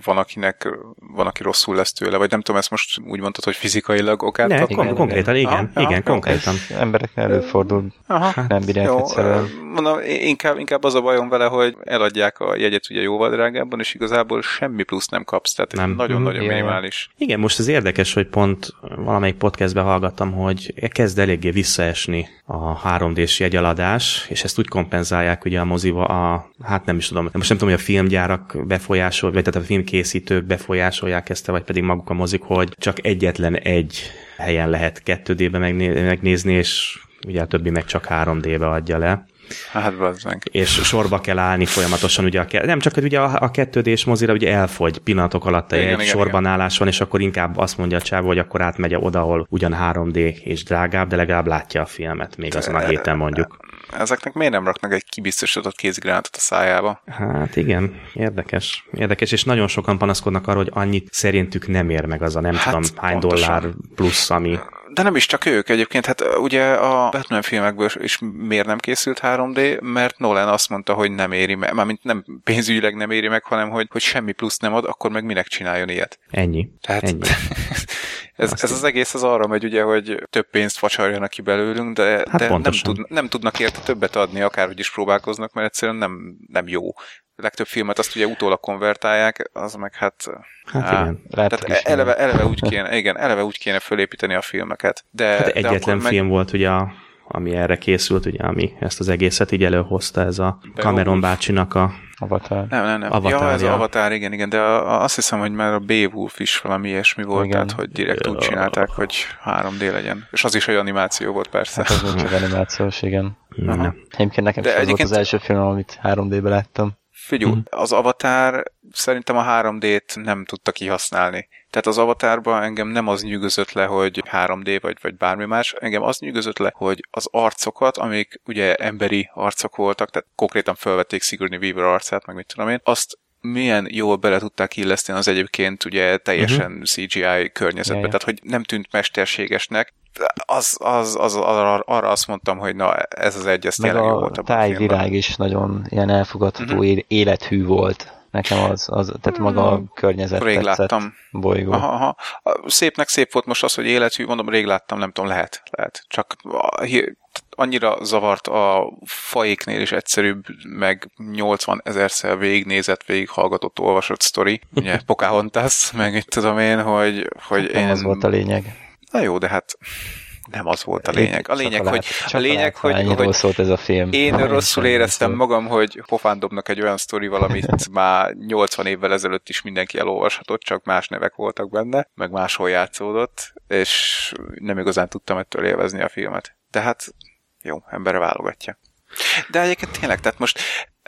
van akinek, van aki rosszul lesz tőle, vagy nem tudom, ezt most úgy mondtad, hogy fizikailag okát ne, kon- konkrétan, igen, Aha, igen, ja, konkrétan. Emberek előfordul, Aha, nem bírják egyszerűen. Mondom, inkább, inkább az a bajom vele, hogy eladják a jegyet ugye jóval drágábban, és igazából semmi plusz nem kapsz, tehát nagyon-nagyon mm, minimális. Igen, most az érdekes, hogy pont valamelyik podcastben hallgattam, hogy kezd eléggé visszaesni a 3D-s jegyaladás, és ezt úgy kompenzálják ugye a moziva a, hát nem is tudom, most nem tudom, hogy a filmgyárak befolyásol, vagy tehát a filmkészítők befolyásolják ezt, vagy pedig maguk a mozik, hogy csak egyetlen egy helyen lehet 2D-be megnézni, és ugye a többi meg csak 3D-be adja le. Hát bazzánk. És sorba kell állni folyamatosan, ugye a, nem csak hogy ugye a, a kettődés mozira ugye elfogy pillanatok alatt igen, egy igen, sorban igen. állás van, és akkor inkább azt mondja a csávó, hogy akkor átmegy oda, ahol ugyan 3D és drágább, de legalább látja a filmet, még azon a héten mondjuk ezeknek miért nem raknak egy kibiztosított kézigránátot a szájába? Hát igen, érdekes. Érdekes, és nagyon sokan panaszkodnak arra, hogy annyit szerintük nem ér meg az a nem hát, tudom hány pontosan. dollár plusz, ami De nem is csak ők egyébként, hát ugye a Batman filmekből is miért nem készült 3D, mert Nolan azt mondta, hogy nem éri meg, mármint nem pénzügyileg nem éri meg, hanem hogy, hogy semmi plusz nem ad, akkor meg minek csináljon ilyet. Ennyi. Tehát Ennyi. [LAUGHS] ez, ez az egész az arra megy, ugye, hogy több pénzt facsarjanak ki belőlünk, de, hát de nem, tud, nem tudnak érte többet adni, akárhogy is próbálkoznak, mert egyszerűen nem, nem jó legtöbb filmet azt ugye utólag konvertálják, az meg hát... Hát á, igen. Tehát eleve, eleve, úgy kéne, igen, eleve úgy kéne fölépíteni a filmeket. De, hát egyetlen de film meg... volt ugye a ami erre készült, ugye, ami ezt az egészet így előhozta, ez a Cameron bácsinak a Avatar. Nem, nem, nem. Avatar, ja, ez ja. Avatar, igen, igen, de a, a, azt hiszem, hogy már a Beowulf is valami ilyesmi volt, igen. tehát hogy direkt úgy csinálták, hogy 3D legyen. És az is egy animáció volt persze. Hát az csak animációs, igen. Egyébként nekem is az volt az első film, amit 3D-be láttam. Figyú, mm. az Avatar szerintem a 3D-t nem tudta kihasználni. Tehát az Avatarban engem nem az nyűgözött le, hogy 3D vagy, vagy bármi más, engem az nyűgözött le, hogy az arcokat, amik ugye emberi arcok voltak, tehát konkrétan felvették Sigourney Weaver arcát, meg mit tudom én, azt milyen jól bele tudták illeszteni az egyébként ugye teljesen uh-huh. CGI környezetbe, yeah, tehát hogy nem tűnt mesterségesnek, az, az, az, az, arra azt mondtam, hogy na, ez az egy, ez Meg tényleg jó volt a tájvilág is nagyon ilyen elfogadható, uh-huh. élethű volt. Nekem az, az tehát maga a környezet Rég tetszett, láttam. bolygó. Aha, aha. Szépnek szép volt most az, hogy élethű, mondom, rég láttam, nem tudom, lehet, lehet. Csak annyira zavart a faéknél is egyszerűbb, meg 80 ezerszer végignézett, végighallgatott, olvasott sztori, ugye [LAUGHS] Pocahontas, meg itt tudom én, hogy, hogy hát én... Az volt a lényeg. Na jó, de hát nem az volt a lényeg. A lényeg, hogy, a lényeg, hogy, hogy szólt ez a film. én nem rosszul éreztem magam, hogy pofán dobnak egy olyan sztori valamit [LAUGHS] már 80 évvel ezelőtt is mindenki elolvashatott, csak más nevek voltak benne, meg máshol játszódott, és nem igazán tudtam ettől élvezni a filmet. De hát jó, embere válogatja. De egyébként tényleg, tehát most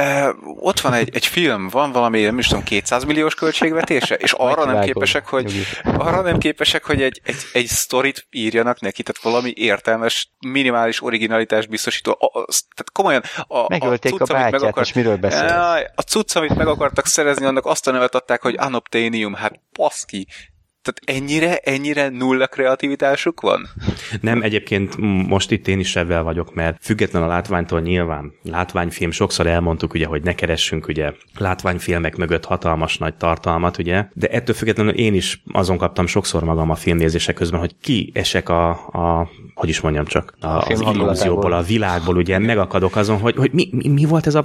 Uh, ott van egy, egy film, van valami, nem is tudom, 200 milliós költségvetése, és arra nem képesek, hogy arra nem képesek, hogy egy, egy, egy sztorit írjanak neki, tehát valami értelmes, minimális originalitás biztosító. A, a, tehát komolyan a, Megölték a, cucc, a bátyát, meg akart, és miről beszélsz? A cucc, amit meg akartak szerezni, annak azt a nevet adták, hogy Anoptanium, hát baszki. Tehát ennyire, ennyire nulla kreativitásuk van? Nem, egyébként most itt én is ebben vagyok, mert független a látványtól nyilván látványfilm, sokszor elmondtuk ugye, hogy ne keressünk ugye látványfilmek mögött hatalmas nagy tartalmat, ugye, de ettől függetlenül én is azon kaptam sokszor magam a filmnézések közben, hogy ki esek a, a hogy is mondjam csak, a, a az illúzióból, a világból, ugye megakadok azon, hogy, hogy mi, mi, mi, volt ez a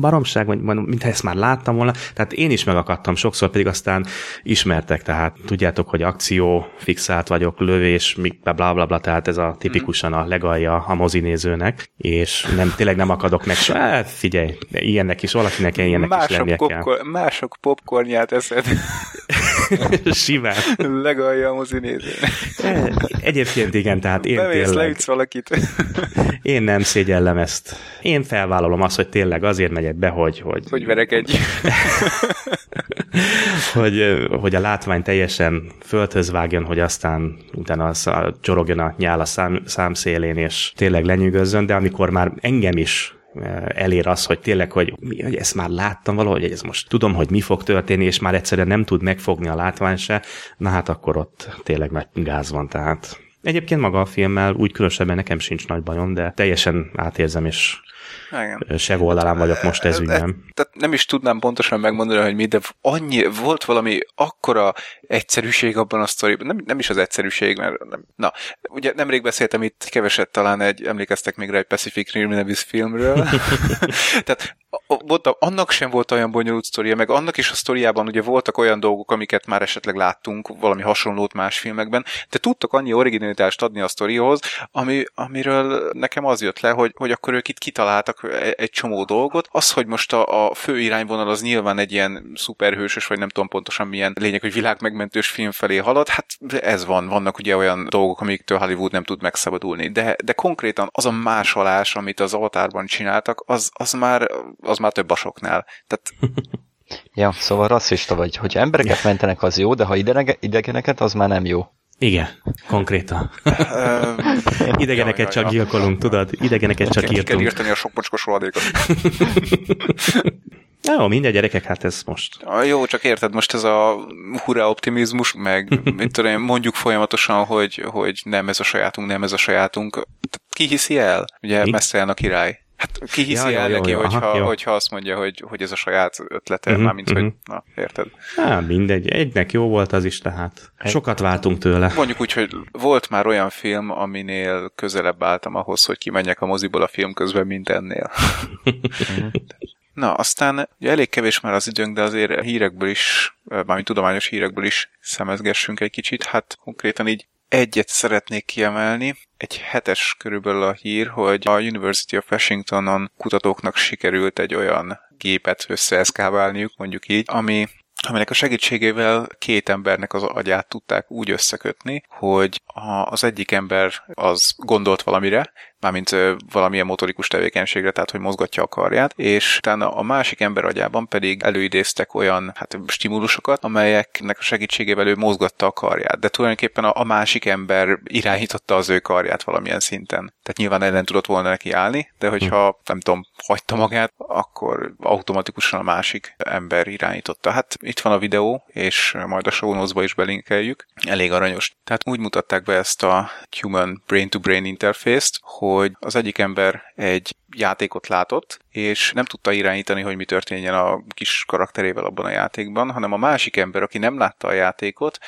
baromság, vagy mintha ezt már láttam volna, tehát én is megakadtam sokszor, pedig aztán ismertek, tehát tudjátok, tudjátok, hogy akció, fixált vagyok, lövés, bla bla bla, bla tehát ez a tipikusan a legalja a mozinézőnek, és nem, tényleg nem akadok meg se. Hát figyelj, ilyennek is, valakinek ilyennek mások is lennie popcorn, kell. Mások popcornját eszed. [LAUGHS] [LAUGHS] Simán. Legalja a mozinéző. Egyébként igen, tehát én Bemész, tényleg... leütsz valakit. [LAUGHS] én nem szégyellem ezt. Én felvállalom azt, hogy tényleg azért megyek be, hogy... Hogy, hogy verekedj. [LAUGHS] hogy, hogy a látvány teljesen földhöz vágjon, hogy aztán utána csorogjon a nyál a szám, számszélén, és tényleg lenyűgözzön, de amikor már engem is elér az, hogy tényleg, hogy, hogy ezt már láttam valahogy, hogy ez most tudom, hogy mi fog történni, és már egyszerűen nem tud megfogni a látvány se, na hát akkor ott tényleg nagy gáz van, tehát. Egyébként maga a filmmel úgy különösebben nekem sincs nagy bajom, de teljesen átérzem, és igen. Se oldalán vagyok most ez ügyben. Tehát nem is tudnám pontosan megmondani, hogy mi, de annyi, volt valami akkora egyszerűség abban a sztoriban, nem, nem is az egyszerűség, mert nem, na, ugye nemrég beszéltem itt keveset talán egy, emlékeztek még rá egy Pacific Rim nevű filmről. [LAUGHS] [LAUGHS] Tehát mondtam, annak sem volt olyan bonyolult sztoria, meg annak is a sztoriában ugye voltak olyan dolgok, amiket már esetleg láttunk, valami hasonlót más filmekben, de tudtak annyi originalitást adni a sztorihoz, ami, amiről nekem az jött le, hogy, hogy akkor ők itt kitaláltak egy csomó dolgot. Az, hogy most a, a fő irányvonal az nyilván egy ilyen szuperhősös, vagy nem tudom pontosan milyen lényeg, hogy világmegmentős film felé halad, hát ez van, vannak ugye olyan dolgok, amiktől Hollywood nem tud megszabadulni, de, de konkrétan az a másolás, amit az Avatarban csináltak, az, az már az már több a soknál. Tehát [LAUGHS] Ja, szóval rasszista vagy. Hogyha embereket mentenek, az jó, de ha idegeneket, az már nem jó. Igen, konkrétan. [LAUGHS] Idegeneket csak gyilkolunk, tudod? Idegeneket csak írtunk. Ki kell írtani a sok mocskos rohadékot. Jó, [LAUGHS] mindegy, gyerekek, hát ez most. A, jó, csak érted, most ez a hurrá optimizmus, meg mit tudom, mondjuk folyamatosan, hogy, hogy nem ez a sajátunk, nem ez a sajátunk. Ki hiszi el? Ugye Mi? messze a király. Hát ki hiszi ja, el jó, neki, jó, hogyha, aha, hogyha azt mondja, hogy, hogy ez a saját ötlete, uh-huh, mármint, uh-huh. hogy na, érted? Há, mindegy, egynek jó volt az is, tehát sokat váltunk tőle. Mondjuk úgy, hogy volt már olyan film, aminél közelebb álltam ahhoz, hogy kimenjek a moziból a film közben, mint ennél. [LAUGHS] Na, aztán ugye elég kevés már az időnk, de azért hírekből is, mármint tudományos hírekből is szemezgessünk egy kicsit. Hát konkrétan így egyet szeretnék kiemelni. Egy hetes körülbelül a hír, hogy a University of Washingtonon kutatóknak sikerült egy olyan gépet összeeszkábálniuk, mondjuk így, ami aminek a segítségével két embernek az agyát tudták úgy összekötni, hogy az egyik ember az gondolt valamire, mármint valamilyen motorikus tevékenységre, tehát hogy mozgatja a karját, és utána a másik ember agyában pedig előidéztek olyan hát, stimulusokat, amelyeknek a segítségével ő mozgatta a karját, de tulajdonképpen a, a másik ember irányította az ő karját valamilyen szinten. Tehát nyilván ellen tudott volna neki állni, de hogyha nem tudom, hagyta magát, akkor automatikusan a másik ember irányította. Hát itt van a videó, és majd a show is belinkeljük. Elég aranyos. Tehát úgy mutatták be ezt a Human Brain-to-Brain interface-t, hogy az egyik ember egy játékot látott, és nem tudta irányítani, hogy mi történjen a kis karakterével abban a játékban, hanem a másik ember, aki nem látta a játékot,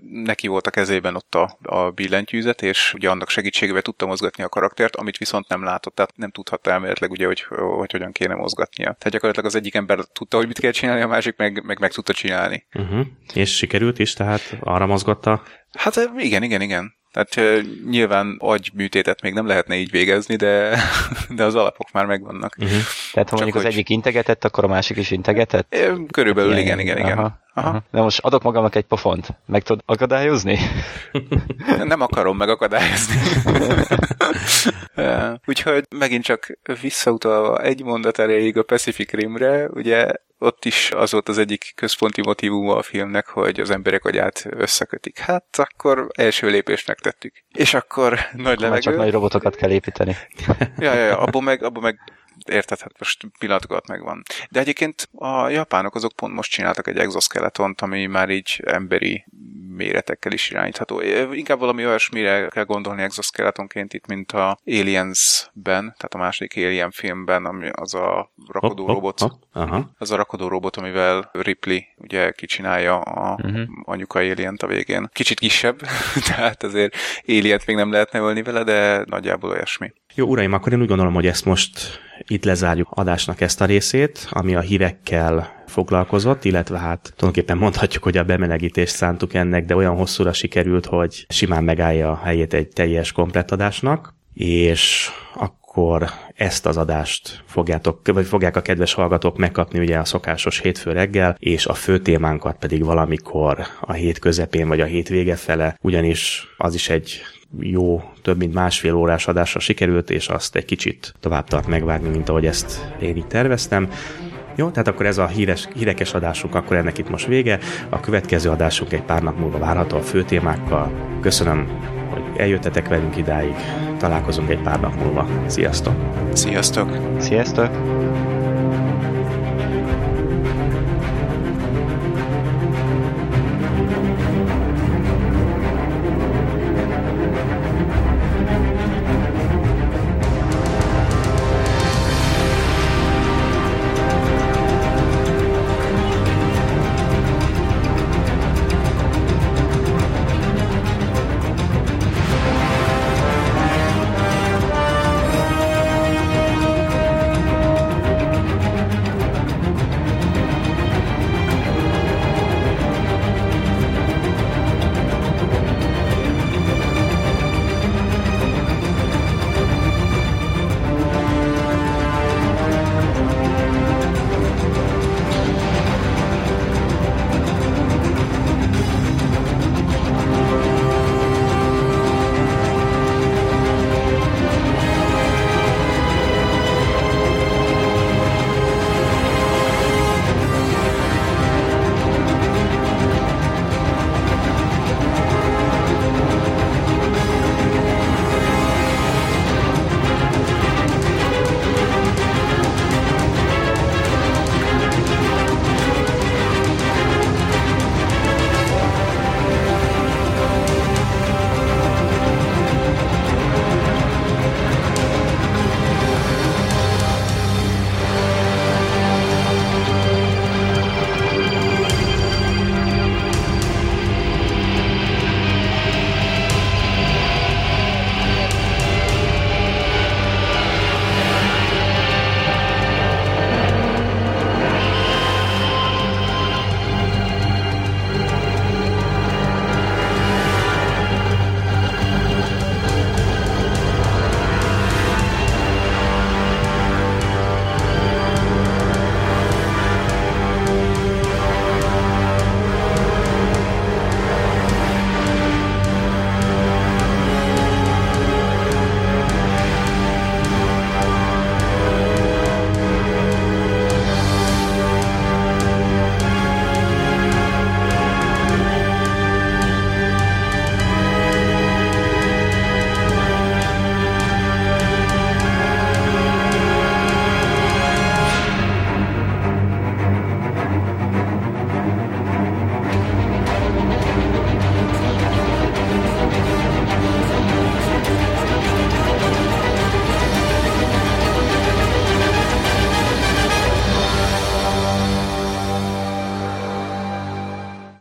neki volt a kezében ott a, a billentyűzet, és ugye annak segítségével tudta mozgatni a karaktert, amit viszont nem látott, tehát nem tudhatta elméletileg ugye, hogy, hogy hogyan kéne mozgatnia. Tehát gyakorlatilag az egyik ember tudta, hogy mit kell csinálni, a másik meg meg, meg tudta csinálni. Uh-huh. És sikerült is, tehát arra mozgatta? Hát igen, igen, igen. Tehát nyilván agyműtétet még nem lehetne így végezni, de, de az alapok már megvannak. Uh-huh. Tehát ha Csak mondjuk hogy... az egyik integetett, akkor a másik is integetett? Körülbelül hát, igen, igen, igen. Aha. Aha. De most adok magamnak egy pofont. Meg tudod akadályozni? [LAUGHS] Nem akarom megakadályozni. [LAUGHS] Úgyhogy megint csak visszautalva egy mondat erejéig a Pacific Rimre, ugye ott is az volt az egyik központi motivum a filmnek, hogy az emberek agyát összekötik. Hát akkor első lépést megtettük. És akkor nagy levegő. Csak nagy robotokat kell építeni. ja, ja, ja, abból meg, abból meg érted, hát most pillanatokat megvan. De egyébként a japánok azok pont most csináltak egy exoskeletont, ami már így emberi méretekkel is irányítható. Inkább valami olyasmire kell gondolni exoskeletonként itt, mint a Aliens-ben, tehát a második Alien filmben, ami az a rakodó oh, robot. Oh, oh, aha. Az a rakodó robot, amivel Ripley ugye kicsinálja a uh-huh. anyuka alien a végén. Kicsit kisebb, [LAUGHS] tehát azért alien még nem lehetne ölni vele, de nagyjából olyasmi. Jó, uraim, akkor én úgy gondolom, hogy ezt most itt lezárjuk adásnak ezt a részét, ami a hívekkel foglalkozott, illetve hát tulajdonképpen mondhatjuk, hogy a bemelegítést szántuk ennek, de olyan hosszúra sikerült, hogy simán megállja a helyét egy teljes komplett adásnak, és akkor ezt az adást fogjátok, vagy fogják a kedves hallgatók megkapni ugye a szokásos hétfő reggel, és a fő témánkat pedig valamikor a hét közepén vagy a hét vége fele, ugyanis az is egy jó, több mint másfél órás adásra sikerült, és azt egy kicsit tovább tart megvárni, mint ahogy ezt én így terveztem. Jó, tehát akkor ez a híres, hírekes adásunk, akkor ennek itt most vége. A következő adásunk egy pár nap múlva várható a fő témákkal. Köszönöm, hogy eljöttetek velünk idáig. Találkozunk egy pár nap múlva. Sziasztok! Sziasztok! Sziasztok!